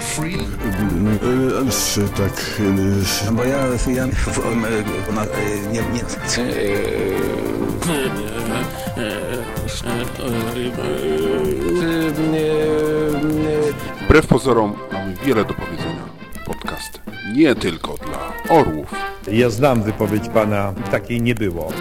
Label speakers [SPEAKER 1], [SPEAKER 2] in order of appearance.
[SPEAKER 1] free?
[SPEAKER 2] E, tak.
[SPEAKER 3] No bo ja, ja ona, e, nie, nie,
[SPEAKER 4] Wbrew pozorom mamy wiele do powiedzenia. Podcast nie tylko dla orłów.
[SPEAKER 5] Ja znam wypowiedź pana, takiej nie było.